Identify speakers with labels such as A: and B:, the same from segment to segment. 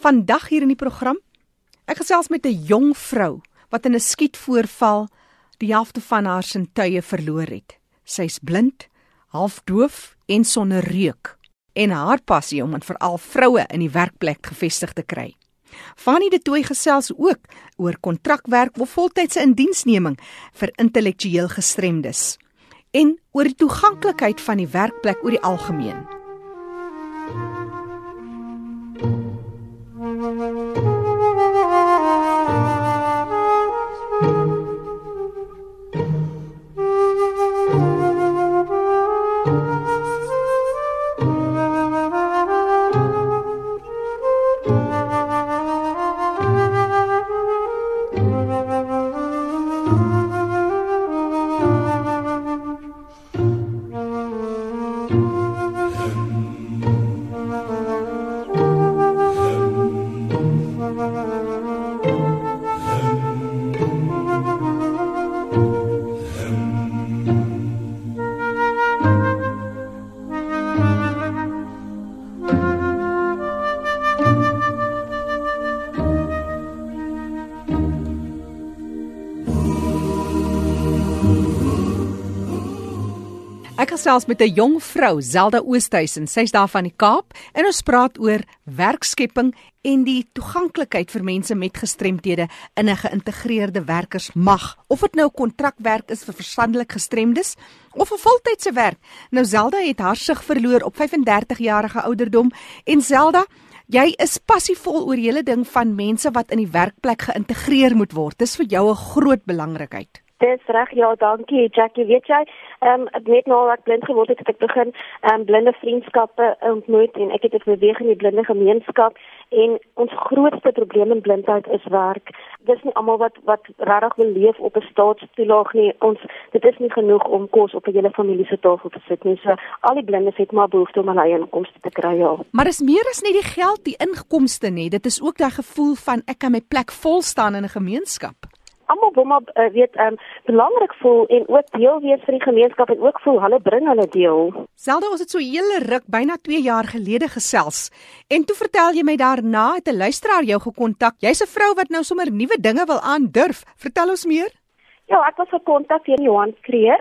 A: Vandag hier in die program, ek gesels met 'n jong vrou wat in 'n skietvoorval die helfte van haar sintuie verloor het. Sy's blind, halfdoof en sonder reuk en haar passie om aan veral vroue in die werkplek gevestig te kry. Fanny de Tooy gesels ook oor kontrakwerk of voltydse indiensneming vir intellektueel gestremdes en oor die toeganklikheid van die werkplek oor die algemeen. Ek gesels met 'n jong vrou, Zelda Oosthuizen. Sy's daar van die Kaap en ons praat oor werkskepping en die toeganklikheid vir mense met gestremthede in 'n geïntegreerde werkersmag. Of dit nou kontrakwerk is vir verstandelik gestremdes of 'n voltydse werk. Nou Zelda het haar sig verloor op 35 jarige ouderdom en Zelda Jy is passievol oor hele ding van mense wat in die werkplek geïntegreer moet word. Dis vir jou 'n groot belangrikheid.
B: Dis reg, ja, dankie Jackie. Weet jy, ehm um, net nou ek blind geword het, het ek begin ehm um, blinde vriendskappe ontmoet en ek het dit beweeg in die blinde gemeenskap en ons grootste probleem in blindheid is werk. Dis nie almal wat wat regtig wil leef op 'n staatstoelaag nie. Ons dit is nie genoeg om kos op 'n hele familie se tafel te sit nie. So al die blindes het maar behoefte om hulle eie inkomste te kry, ja.
A: Maar is meer as net die geld, die inkomste nie. Dit is ook daai gevoel van ek kan my plek vol staan in 'n gemeenskap
B: almal wil maar uh, weet um belangrik voel en ook deel wees vir die gemeenskap en ook voel hulle bring hulle deel.
A: Selde ons het so hele ruk byna 2 jaar gelede gesels. En toe vertel jy my daarna het 'n luisteraar jou gekontak. Jy's 'n vrou wat nou sommer nuwe dinge wil aandurf. Vertel ons meer.
B: Ja, ek was gekontak deur Johan Kreer.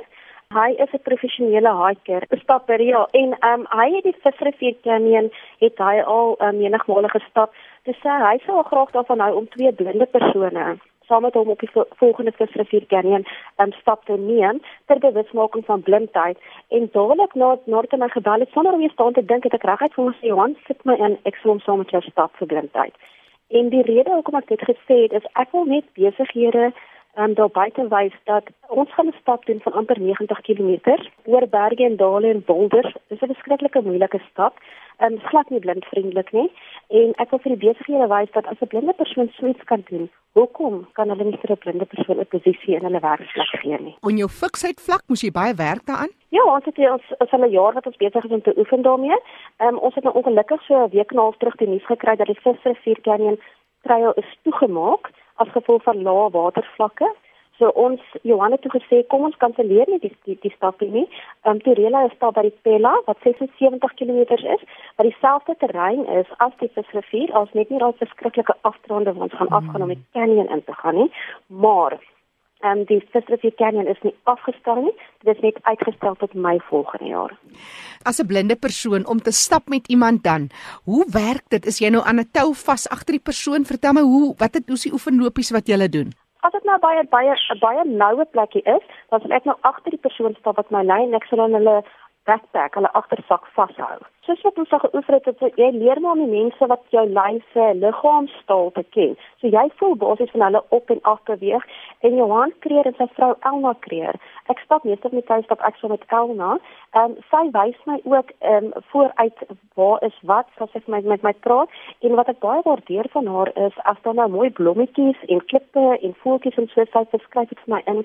B: Hy is 'n professionele hiker, 'n stapper ja, en um hy het die Visrivier Canyon het hy al um, menigmale gestap. Dis sê hy sou graag daarvan hou om twee blinde persone saam met hom op die volgende visrivier Canyon um, stap te neem ter bewusmaking van blindheid. En dadelik na nadat hy my gebel het sonder om eers daaraan te dink het ek reguit vir hom gesê Johan sit my in ek sal hom saam met jou stap vir blindheid. En die rede hoekom ek dit gesê het is ek wil net besighede um, daar buite wys dat ons gaan 'n stap doen van amper 90 km oor berge en dale en boulders dis 'n beskruikelike moeilike stap en um, glad nie blindvriendelik nie en ek wil vir die besighede wys dat as 'n blinde persoon so iets kan doen Hoekom kan hulle nie vir 'n blinde persoon 'n posisie in hulle werksplek gee nie?
A: On jou fiksheid vlak moes jy baie werk daaraan?
B: Ja, ons het ons is al 'n jaar wat ons besig is om te oefen daarmee. Ehm um, ons het nou ongelukkig so 'n week en 'n half terug die nuus gekry dat die Visrivier Canyon trail is toegemaak as gevolg van lae watervlakke. So ons Johanna het toe gesê kom ons kanselleer nie die die, die stap nie. Ehm um, Torela is daar by die Pella wat 76 km is, wat dieselfde terrein is as die Visrivier, as net nie daai verskriklike afdronde wat ons gaan afgaan om die canyon in te gaan nie, maar ehm um, die Visrivier Canyon is nie afgestel nie. Dit is net uitgestel tot Mei volgende jaar.
A: As 'n blinde persoon om te stap met iemand dan, hoe werk dit? Is jy nou aan 'n tou vas agter die persoon? Vertel my hoe wat het hoe se oefenlopies wat jy doen?
B: As dit nou baie baie 'n baie noue plekkie is, dan sal ek nou agter die persoon staan wat my lei en ek sal dan hulle backpack, hulle agtersak vashou. Soos wat ons al geoefen het, het jy leer maar om die mense wat jou lyf se liggaamstaal te ken. So jy voel basies van hulle op en af beweeg en Johan Kreer en sy vrou Elna Kreer. Ek stap meestal met hulle stap ek so met Elna. Ehm sy wys my ook ehm um, vooruit waar is wat as ek met met my praat en wat ek baie waardeer van haar is as daar nou mooi blommetjies en klippe en voeltjies en so sy beskryf dit vir my in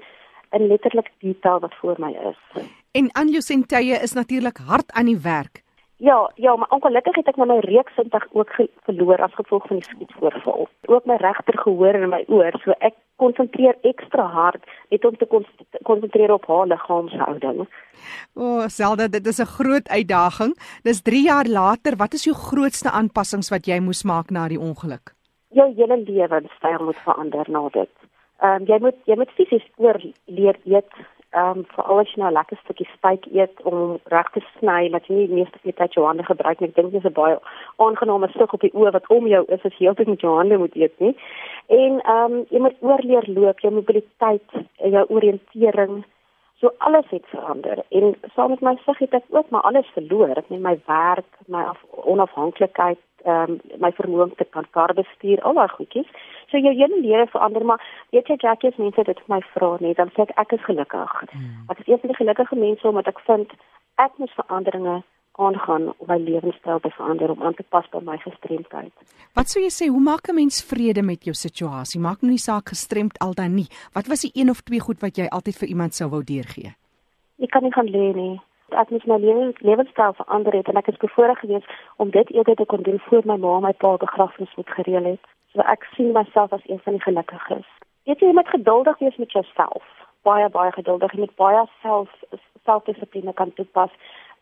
B: in letterlik detail wat voor my is.
A: En Anjo Sentye is natuurlik hard aan die werk.
B: Ja, ja, maar ongelukkig het ek nou my reuksintig ook verloor as gevolg van die skietvoorval. Ook my regter gehoor en my oor, so ek konsentreer ekstra hard net om te konsentreer op haar liggaamshouding.
A: O, oh, Zelda, dit is 'n groot uitdaging. Dis 3 jaar later, wat is jou grootste aanpassings wat jy moes maak na die ongeluk?
B: Jou hele lewenstyl moet verander na dit. Ehm um, jy moet jy moet fisies oor leer eet ehm um, veral as jy nou lekker stukkie steak eet om reg te sny dat jy nie die meeste tyd jou hande gebruik nie. Ek dink dis 'n baie aangename stuk op die oë wat om jou is as jy heeltyd met jou hande moet eet nie. En ehm um, jy moet oorleer loop, jou mobiliteit, jou oriëntering So alles het verander en saam met my sig het ek ook maar alles verloor. Ek het my werk, my onafhanklikheid, ehm um, my vermoë om te kan kar bestuur, al daai goedjies. So jou hele lewe verander, maar weet jy Jackie, as mense dit vir my vra net, dan sê ek ek is gelukkig. Hmm. Ek is een van die gelukkige mense omdat ek vind ek moet veranderinge aangaan om my lewenstyl te verander om aan te pas by my gestremdheid.
A: Wat sou jy sê, hoe maak 'n mens vrede met jou situasie? Maak nou nie saak gestremd al dan nie. Wat was die een of twee goed wat jy altyd vir iemand sou wou deurgee?
B: Ek kan nie gaan lê nie. Ek moet my lewe lewenstyl verander het en ek is bevoorreg geweest om dit eerder te kon doen voor my ma my pa begrafnis moet gereël het. So ek sien myself as een van die gelukkiges. Weet jy, jy moet geduldig wees met jouself. Baie baie geduldig en met baie self selfdissipline kan toepas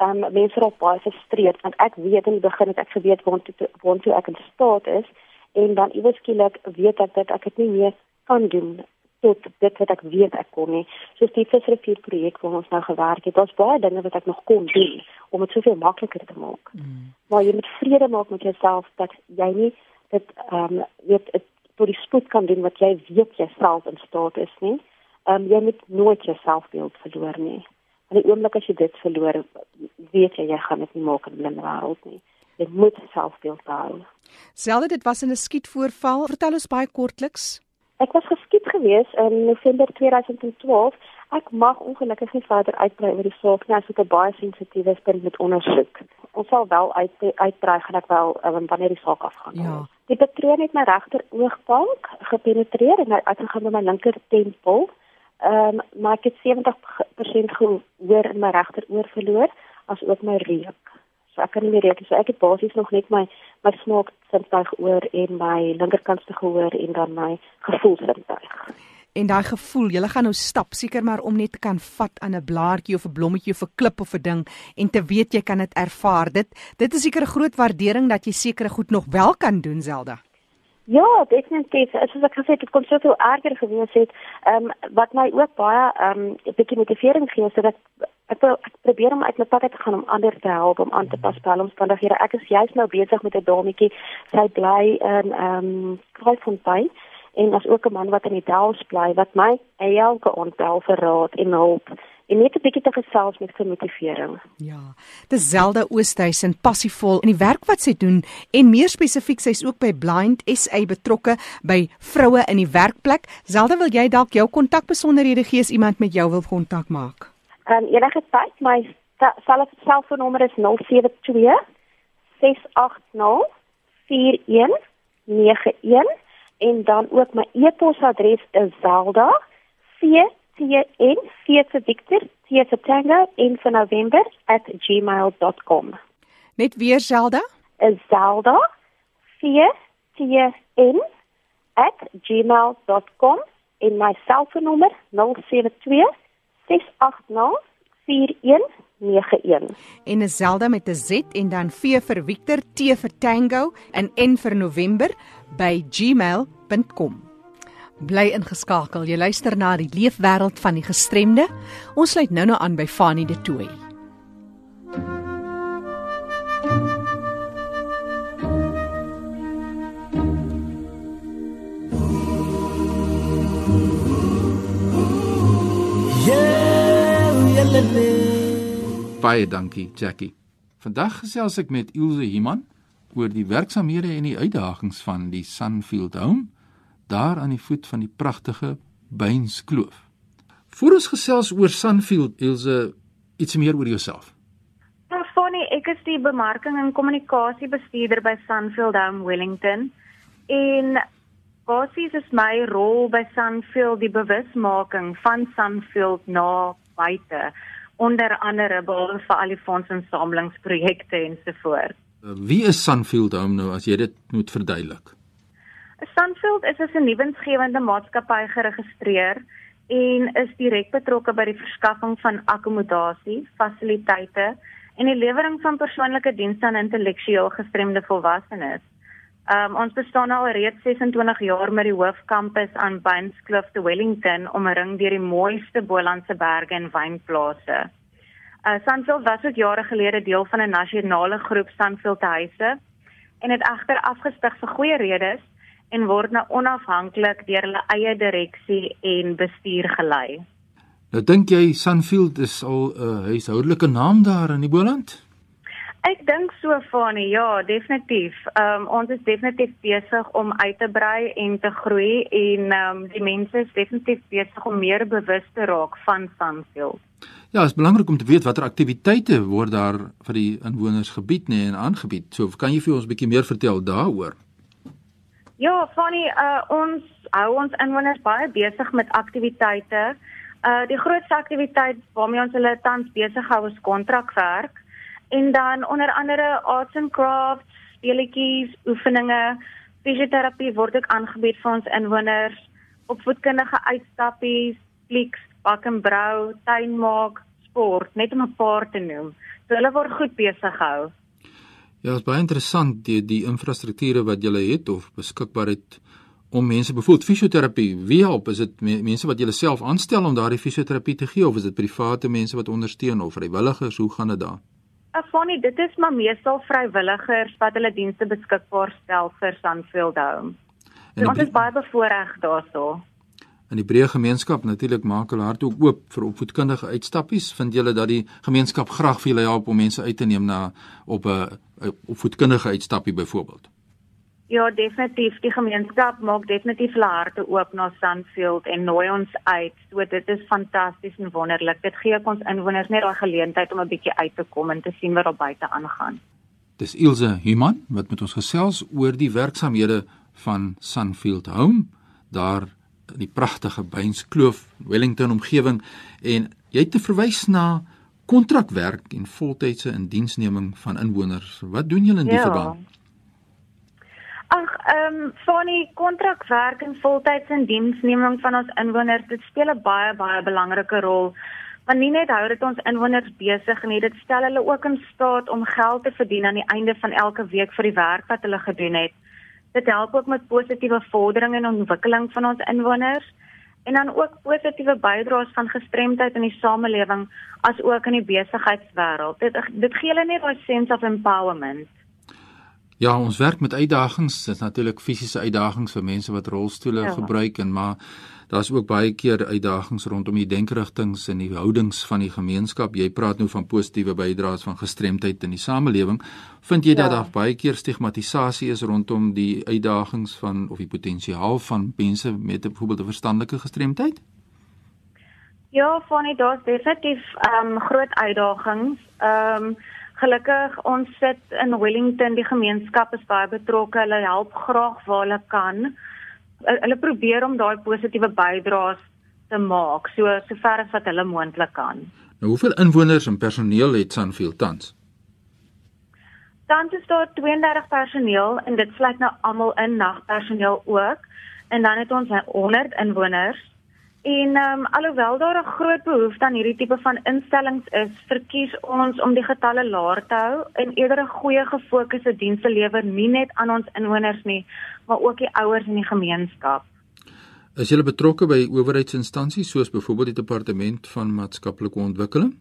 B: um, mense raak baie gefrustreerd want ek weet in die begin het ek geweet waartoe waartoe ek in staat is en dan iewers skielik weet ek dat ek dit nie meer kan doen tot dit wat ek weet ek kon nie. So die Visrivier projek waar ons nou gewerk het, daar's baie dinge wat ek nog kon doen om dit soveel makliker te maak. Mm. Maar jy moet vrede maak met jouself dat jy nie dit ehm um, weet dit tot die spoed kan doen wat jy weet jy self in staat is nie. Ehm um, jy moet nooit jouself beeld verloor nie. In die oomblik as jy dit verloor, weet jy jy gaan dit nie maak in blinde wêreld nie. Jy moet selfbeeld hou.
A: Selde dit was in 'n skietvoorval. Vertel ons baie kortliks.
B: Ek was geskiet gewees in November 2012. Ek mag ongelukkig nie verder uitbrei oor die saak nie, as dit 'n baie sensitiewe punt met ondersoek. Ons sal wel uit uitbrei gaan ek wel um, wanneer die saak afgaan. Ja. Die patroon het my regter oogbank gepenetreer en hy uitgegaan by my linker tempel. Ehm um, maar ek het 70% gehoor in my regteroor verloor as ook my reuk. So ek kan nie meer reuk nie. So ek het basies nog net my my smaak sintuig oor en my linkerkantste gehoor en dan my gevoelsintuig.
A: En daai gevoel, jy gaan nou stap seker maar om net te kan vat aan 'n blaartjie of 'n blommetjie of 'n klip of 'n ding en te weet jy kan dit ervaar. Dit dit is seker 'n groot waardering dat jy sekere goed nog wel kan doen, Zelda.
B: Ja, definitief. Soos ek gesê het, dit kon soveel erger gewees het. Ehm um, wat my ook baie ehm um, 'n bietjie motivering gee sodat ek, ek probeer om uit my pad te gaan om ander te help om aan te pas by omstandighede. Ek is juist nou besig met 'n dametjie. Sy bly in ehm um, Kraaifontein en as ook 'n man wat in die Dells bly wat my elke ontbel vir raad en hulp en net 'n bietjie te gesels met vir motivering.
A: Ja, dis Zelda Oosthuizen passievol in die werk wat sy doen en meer spesifiek sy's ook by Blind SA betrokke by vroue in die werkplek. Zelda, wil jy dalk jou kontakbesonderhede gee as iemand met jou wil kontak maak?
B: Ehm um, enige tyd, my selfoonnommer is 072 680 4191 en dan ook my e-posadres is zelda.ctn vir Victor T vir Tango in vir November @gmail.com.
A: Net weer Zelda?
B: Is Zelda ctn @gmail.com en my selfoonnommer 072 680 4191
A: en is Zelda met 'n Z en dan V vir Victor, T vir Tango en N vir November by gmail.com. Bly ingeskakel. Jy luister na die leefwêreld van die gestremde. Ons sluit nou-nou aan by Fanie De Tooy.
C: Baie dankie, Jackie. Vandag gesels ek met Ilse Himan oor die werksamehede en die uitdagings van die Sunfield Home daar aan die voet van die pragtige Beinskloof. Voor ons gesels oor Sunfield, Ilse, iets meer oor jouself.
D: Nou, Fanny, ek is die bemarking en kommunikasie bestuurder by Sunfield Home Wellington en basies is my rol by Sunfield die bewusmaking van Sunfield na buite onder andere behalwe vir al die fondsinsamelingsprojekte ensovoorts.
C: Wie is Sunfield Home nou as jy dit moet verduidelik?
D: Sunfield is as 'n nuwensgewende maatskappy geregistreer en is direk betrokke by die verskaffing van akkommodasie, fasiliteite en die lewering van persoonlike dienste aan intellektueel gestremde volwassenes. Um, ons bestaan al reeds 26 jaar met die hoofkampus aan Bainscliff te Wellington omring deur die mooiste Bolandse berge en wynplase. Uh, Sunfield was ook jare gelede deel van 'n nasionale groep Sunfield huise en het egter afgestig vir goeie redes en word nou onafhanklik deur hulle eie direksie en bestuur gelei.
C: Nou dink jy Sunfield is al 'n uh, huishoudelike naam daar in die Boland?
D: Ek dink so Fani, ja, definitief. Ehm um, ons is definitief besig om uit te brei en te groei en ehm um, die mense is definitief besig om meer bewus te raak van Sunfield.
C: Ja, dit is belangrik om te weet watter aktiwiteite word daar vir die inwoners gebied nê en aangebied. So kan jy vir ons 'n bietjie meer vertel daaroor?
D: Ja, Fanny, uh ons hou ons inwoners baie besig met aktiwiteite. Uh die grootste aktiwiteit waarmee ons hulle tans besig hou is kontrakwerk en dan onder andere arts and crafts, speletjies, oefeninge, fisioterapie word ook aangebied vir ons inwoners, opvoedkundige uitstappies, flieks, bak en brou, tuin maak, sport, net om 'n paar te noem. So hulle word goed besig gehou.
C: Ja, dit is baie interessant die die infrastrukture wat jy het of beskikbaar het om mense byvoorbeeld fisioterapie, wie help? Is dit mense wat jy self aanstel om daardie fisioterapie te gee of is dit private mense wat ondersteun of vrywilligers? Hoe gaan dit daar?
D: Afony, dit is maar meestal vrywilligers wat hulle dienste beskikbaar stel vir Sunfield Home. En so, ons is baie bevoordeel daaroor
C: in die breë gemeenskap natuurlik maak hulle hart ook oop vir opvoedkundige uitstappies. Vind julle dat die gemeenskap graag vir julle help om mense uit te neem na op 'n opvoedkundige uitstappie byvoorbeeld?
D: Ja, definitief. Die gemeenskap maak definitief hulle harte oop na Sandfield en nooi ons uit. So dit is fantasties en wonderlik. Dit gee ons inwoners net daai geleentheid om 'n bietjie uit te kom en te sien wat daar buite aangaan.
C: Dis Ilse Human wat met ons gesels oor die werksamehede van Sunfield Home daar in die pragtige Beinskloof Wellington omgewing en jy het te verwys na kontrakwerk en voltydse indiensneming van inwoners. Wat doen julle in die ja. verband?
D: Ag, ehm um, van die kontrakwerk en voltydse indiensneming van ons inwoners, dit speel 'n baie baie belangrike rol. Want nie net hou dit ons inwoners besig nie, dit stel hulle ook in staat om geld te verdien aan die einde van elke week vir die werk wat hulle gedoen het. Dit help ook met positiewe vordering en ontwikkeling van ons inwoners en dan ook positiewe bydraes van gestremdheid in die samelewing as ook in die besigheidswêreld. Dit dit gee hulle net daai sense of empowerment.
C: Ja, ons werk met uitdagings. Dit is natuurlik fisiese uitdagings vir mense wat rolstoele ja. gebruik en maar daar's ook baie keer uitdagings rondom die denkerigtinge en die houdings van die gemeenskap. Jy praat nou van positiewe bydraes van gestremdheid in die samelewing. Vind jy ja. dat daar baie keer stigmatisasie is rondom die uitdagings van of die potensiaal van mense met byvoorbeeld 'n verstandelike gestremdheid?
D: Ja, van dit daar's definitief ehm um, groot uitdagings. Ehm um, gelukkig ons sit in Wellington, die gemeenskap is baie betrokke. Hulle help graag waar hulle kan hulle probeer om daai positiewe bydraes te maak so sover as wat hulle moontlik kan.
C: Nou hoeveel inwoners en personeel het Sunfield tans?
D: Tans is daar 32 personeel en dit sluit nou almal in nagpersoneel ook en dan het ons 100 inwoners En um, alhoewel daar 'n groot behoefte aan hierdie tipe van instellings is, verkies ons om die getalle laer te hou en eerder 'n goeie gefokusde diens te lewer nie net aan ons inwoners nie, maar ook die ouers in die gemeenskap.
C: Is jy betrokke by owerheidsinstansies soos byvoorbeeld die departement van maatskaplike ontwikkeling?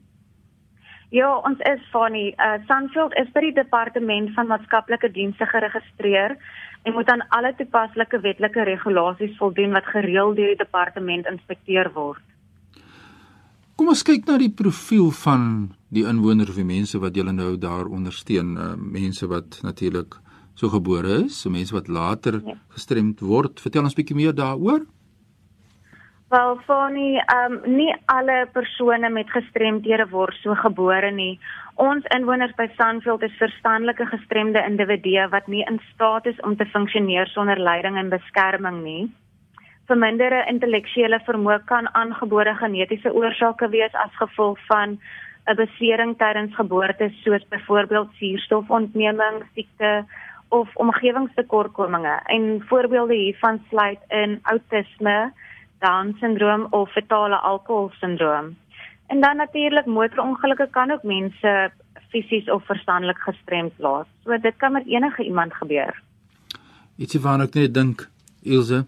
D: Ja, ons is van die uh, Sunfield is by die departement van maatskaplike dienste geregistreer en moet aan alle toepaslike wetlike regulasies voldoen wat gereeld deur die departement inspekteer word.
C: Kom ons kyk na die profiel van die inwoners of die mense wat julle nou daar ondersteun, uh, mense wat natuurlik so gebore is, so mense wat later ja. gestremd word. Vertel ons 'n bietjie meer daaroor.
D: Wel, Fani, ehm um, nie alle persone met gestremdhede word so gebore nie. Ons inwoners by Sandfield is verstandelike gestremde individue wat nie in staat is om te funksioneer sonder leiding en beskerming nie. Verminderde intellektuele vermoë kan aangebore genetiese oorsake wees as gevolg van 'n besering tydens geboorte soos byvoorbeeld suurstofontneming, siekte of omgewingstekortkominge en voorbeelde hiervan sluit in outisme, Down-sindroom of fetale alkoholsindroom. En dan natuurlik motorongelukke kan ook mense fisies of verstandelik gestremd laat. So dit kan met enige iemand gebeur.
C: Ietsie waarna ek net dink, Ilse,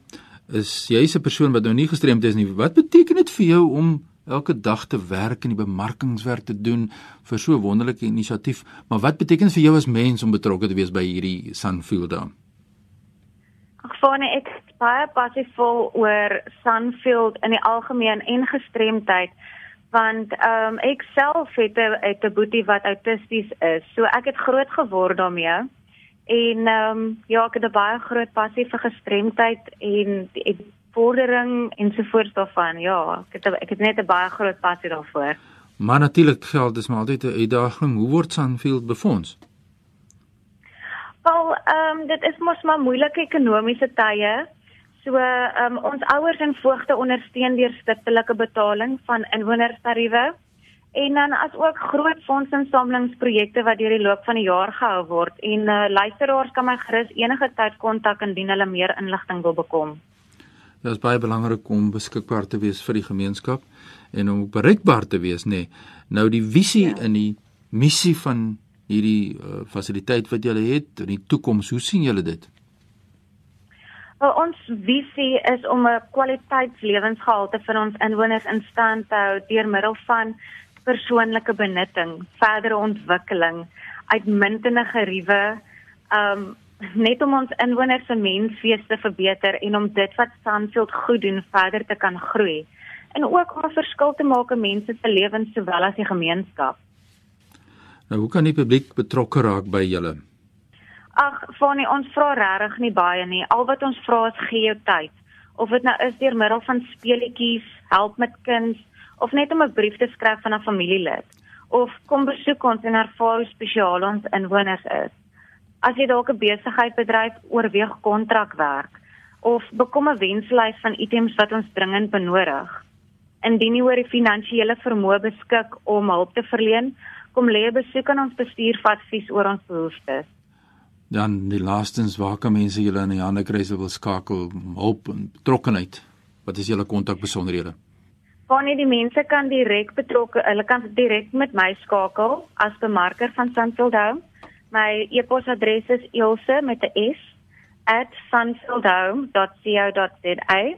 C: is jy 'n persoon wat nou nie gestremd is nie. Wat beteken dit vir jou om elke dag te werk en die bemarkingswerk te doen vir so 'n wonderlike inisiatief? Maar wat beteken dit vir jou as mens om betrokke te wees by hierdie Sunfield Dam?
D: Fane ek baie passievol oor Sunfield in die algemeen en gestremdheid want ehm um, ek self het 'n het 'n boetie wat autisties is. So ek het groot geword daarmee. En ehm um, ja, ek het 'n baie groot passie vir gestremdheid en die vordering ensovoorts daarvan. Ja, ek het ek het net 'n baie groot passie daarvoor.
C: Maar natuurlik geld dis maar altyd 'n uitdaging. Hoe word Sunfield befonds?
D: Wel, ehm um, dit is mos maar moeilike ekonomiese tye. So, ehm um, ons ouers en voogte ondersteun deur stiptelike betaling van inwonerstariewe en dan as ook groot fondsinsamelingsprojekte wat deur die loop van die jaar gehou word en uh, luisteraars kan my gerus enige tyd kontak indien hulle meer inligting wil bekom.
C: Dit is baie belangrik om beskikbaar te wees vir die gemeenskap en om bereikbaar te wees, nê. Nee. Nou die visie ja. in die missie van hierdie uh, fasiliteit wat julle het in die toekoms, hoe sien julle dit?
D: Well, ons visie is om 'n kwaliteitslewensgehalte vir ons inwoners in stand te hou deur middel van persoonlike benutting, verdere ontwikkeling, uitmuntende geriewe, um net om ons inwoners se menswees te verbeter en om dit wat Sandfield goed doen verder te kan groei en ook om 'n verskil te maak in mense se lewens sowel as die gemeenskap.
C: Nou, hoe kan die publiek betrokke raak by julle?
D: Ag, Fanie, ons vra regtig nie baie nie. Al wat ons vra is gee jou tyd. Of dit nou is deur middel van speletjies, help met kuns of net om 'n brief te skryf van 'n familielid of kom besoek ons en ervaar hoe spesiaal ons inwoners is. As jy dalk 'n besigheid bedryf, oorweeg kontrakwerk of bekom 'n wenslys van items wat ons dringend benodig. Indien jy oor die finansiële vermoë beskik om hulp te verleen, kom lê 'n besoek aan ons bestuur vir advies oor ons behoeftes.
C: Dan die laastens waar kan mense julle in die hande kry sou wil skakel hulp en betrokkenheid. Wat is julle kontakbesonderhede?
D: Wanneer die mense kan direk betrokke, hulle kan direk met my skakel as bemarker van Sunfieldhome. My e-posadres is ilse met 'n s @sunfieldhome.co.za.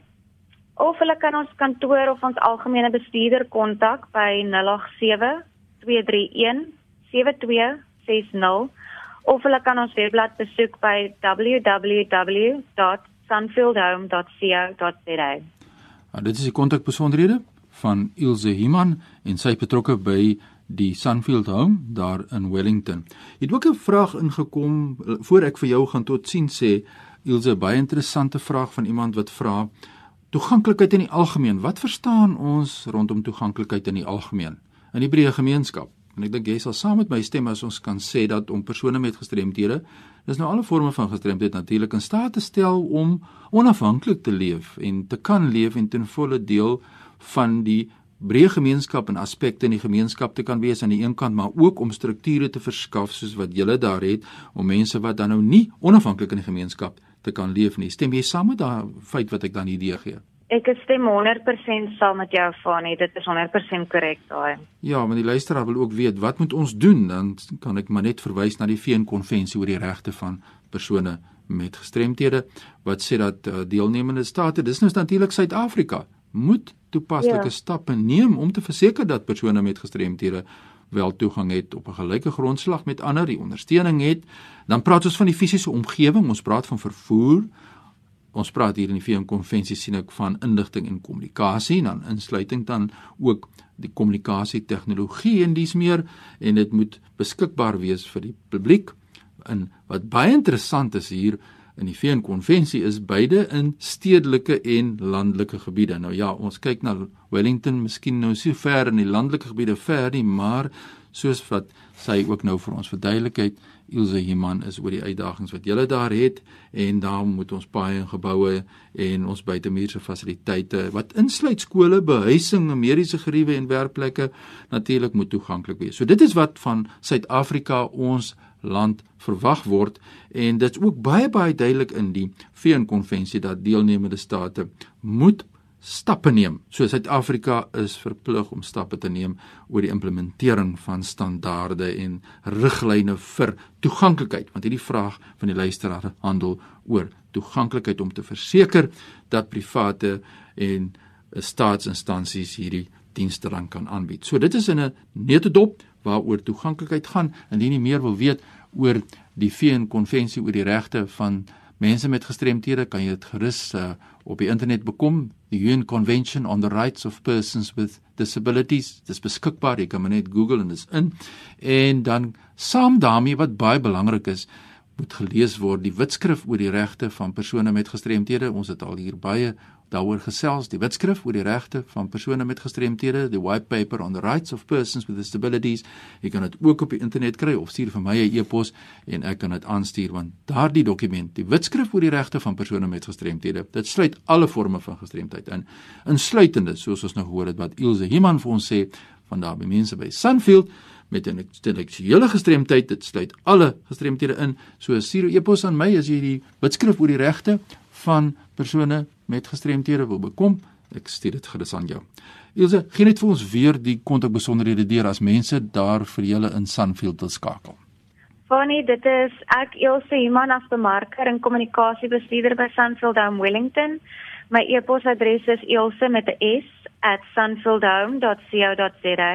D: Of hulle kan ons kantoor of ons algemene bestuurder kontak by 087 231 7260 of hulle kan ons webblad besoek by www.sunfieldhome.co.za.
C: Ah, dit is die kontakbesonderhede van Ilse Himan en sy betrokke by die Sunfield Home daar in Wellington. Het ook 'n vraag ingekom voor ek vir jou gaan totsiens sê Ilse baie interessante vraag van iemand wat vra toeganklikheid in die algemeen. Wat verstaan ons rondom toeganklikheid in die algemeen in die breë gemeenskap? En ek dink jy sal saam met my stem as ons kan sê dat om persone met gestremthede, dis nou alle forme van gestremdheid natuurlik in staat te stel om onafhanklik te leef en te kan leef en ten volle deel van die breë gemeenskap en aspekte in die gemeenskap te kan wees aan die een kant maar ook om strukture te verskaf soos wat julle daar het om mense wat dan nou nie onafhanklik in die gemeenskap te kan leef nie. Stem jy saam met daai feit wat ek dan idee gee?
D: Ek stem 100% saam met jou Fanie, dit is 100% korrek daai.
C: Ja, maar die luisteraar wil ook weet wat moet ons doen? Dan kan ek maar net verwys na die VN konvensie oor die regte van persone met gestremthede wat sê dat uh, deelnemende state, dis nou natuurlik Suid-Afrika, moet toepaslike ja. stappe neem om te verseker dat persone met gestremthede wel toegang het op 'n gelyke grondslag met ander, die ondersteuning het. Dan praat ons van die fisiese omgewing, ons praat van vervoer, ons praat hier in die VN konvensie sien ek van inligting en kommunikasie dan insluiting dan ook die kommunikasie tegnologie en dis meer en dit moet beskikbaar wees vir die publiek. En wat baie interessant is hier in die VN konvensie is beide in stedelike en landelike gebiede. Nou ja ons kyk na Wellington miskien nou so ver in die landelike gebiede ver nie maar soos wat sy ook nou vir ons verduidelik het Ilse Himan is oor die uitdagings wat julle daar het en daarom moet ons paaie en geboue en ons buitemuurse fasiliteite wat insluit skole, behuising, mediese geriewe en werkplekke natuurlik moet toeganklik wees. So dit is wat van Suid-Afrika ons land verwag word en dit's ook baie baie duidelik in die VN-konvensie dat deelnemende state moet stappe neem. So Suid-Afrika is verplig om stappe te neem oor die implementering van standaarde en riglyne vir toeganklikheid, want hierdie vraag van die luisteraar handel oor toeganklikheid om te verseker dat private en staatsinstansies hierdie dienste dan kan aanbied. So dit is in 'n neutedop waaroor toeganklikheid gaan. Indien jy meer wil weet oor die VN-konvensie oor die regte van mense met gestremthede kan jy dit gerus uh, op die internet bekom. The UN Convention on the Rights of Persons with Disabilities dis beskikbaar jy kan maar net Google en dis in. En dan saam daarmee wat baie belangrik is moet gelees word die wetskrif oor die regte van persone met gestremthede. Ons het al hier baie daaroor gesels. Die wetskrif oor die regte van persone met gestremthede the white paper on the rights of persons with disabilities. Jy kan dit ook op die internet kry of stuur vir my 'n e-pos en ek kan dit aanstuur want daardie dokument die wetskrif oor die regte van persone met gestremthede dit sluit alle forme van gestremdheid in. Insluitende soos ons nou gehoor het wat Ilse Himan vir ons sê van daar by mense by Sunfield met 'n intellektuele gestremdheid dit sluit alle gestremthede in. So stuur 'n e-pos aan my as jy die wetskrif oor die regte van persone met gestremthede wil bekom, ek stuur dit gerus aan jou. Ilse, gee net vir ons weer die kontak besonderhede deur as mense daar vir julle in Sunfield wil skakel.
D: Fanny, dit is ek Ilse Iman as bemarker en kommunikasiebestuurder by Sunfield Home Wellington. My e-posadres is ilse met 'n s @sunfieldhome.co.za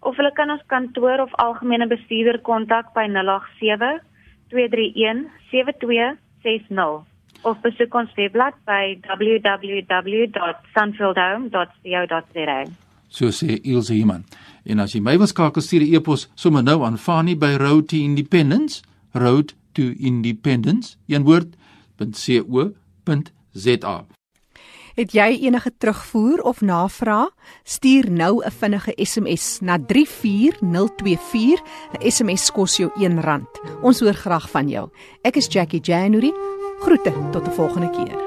D: of hulle kan ons kantoor of algemene bestuurder kontak by 087 231 7260 of besoek ons webblad by www.sunfieldhome.co.za.
C: So sê Ilse Iman. En as jy my wil skakel stuur 'n e-pos sommer nou aan Fani by Road to Independence, Road to Independence, een woord .co.za.
A: Het jy enige terugvoer of navraag? Stuur nou 'n vinnige SMS na 34024. 'n SMS kos jou R1. Ons hoor graag van jou. Ek is Jackie January. Groete tot 'n volgende keer.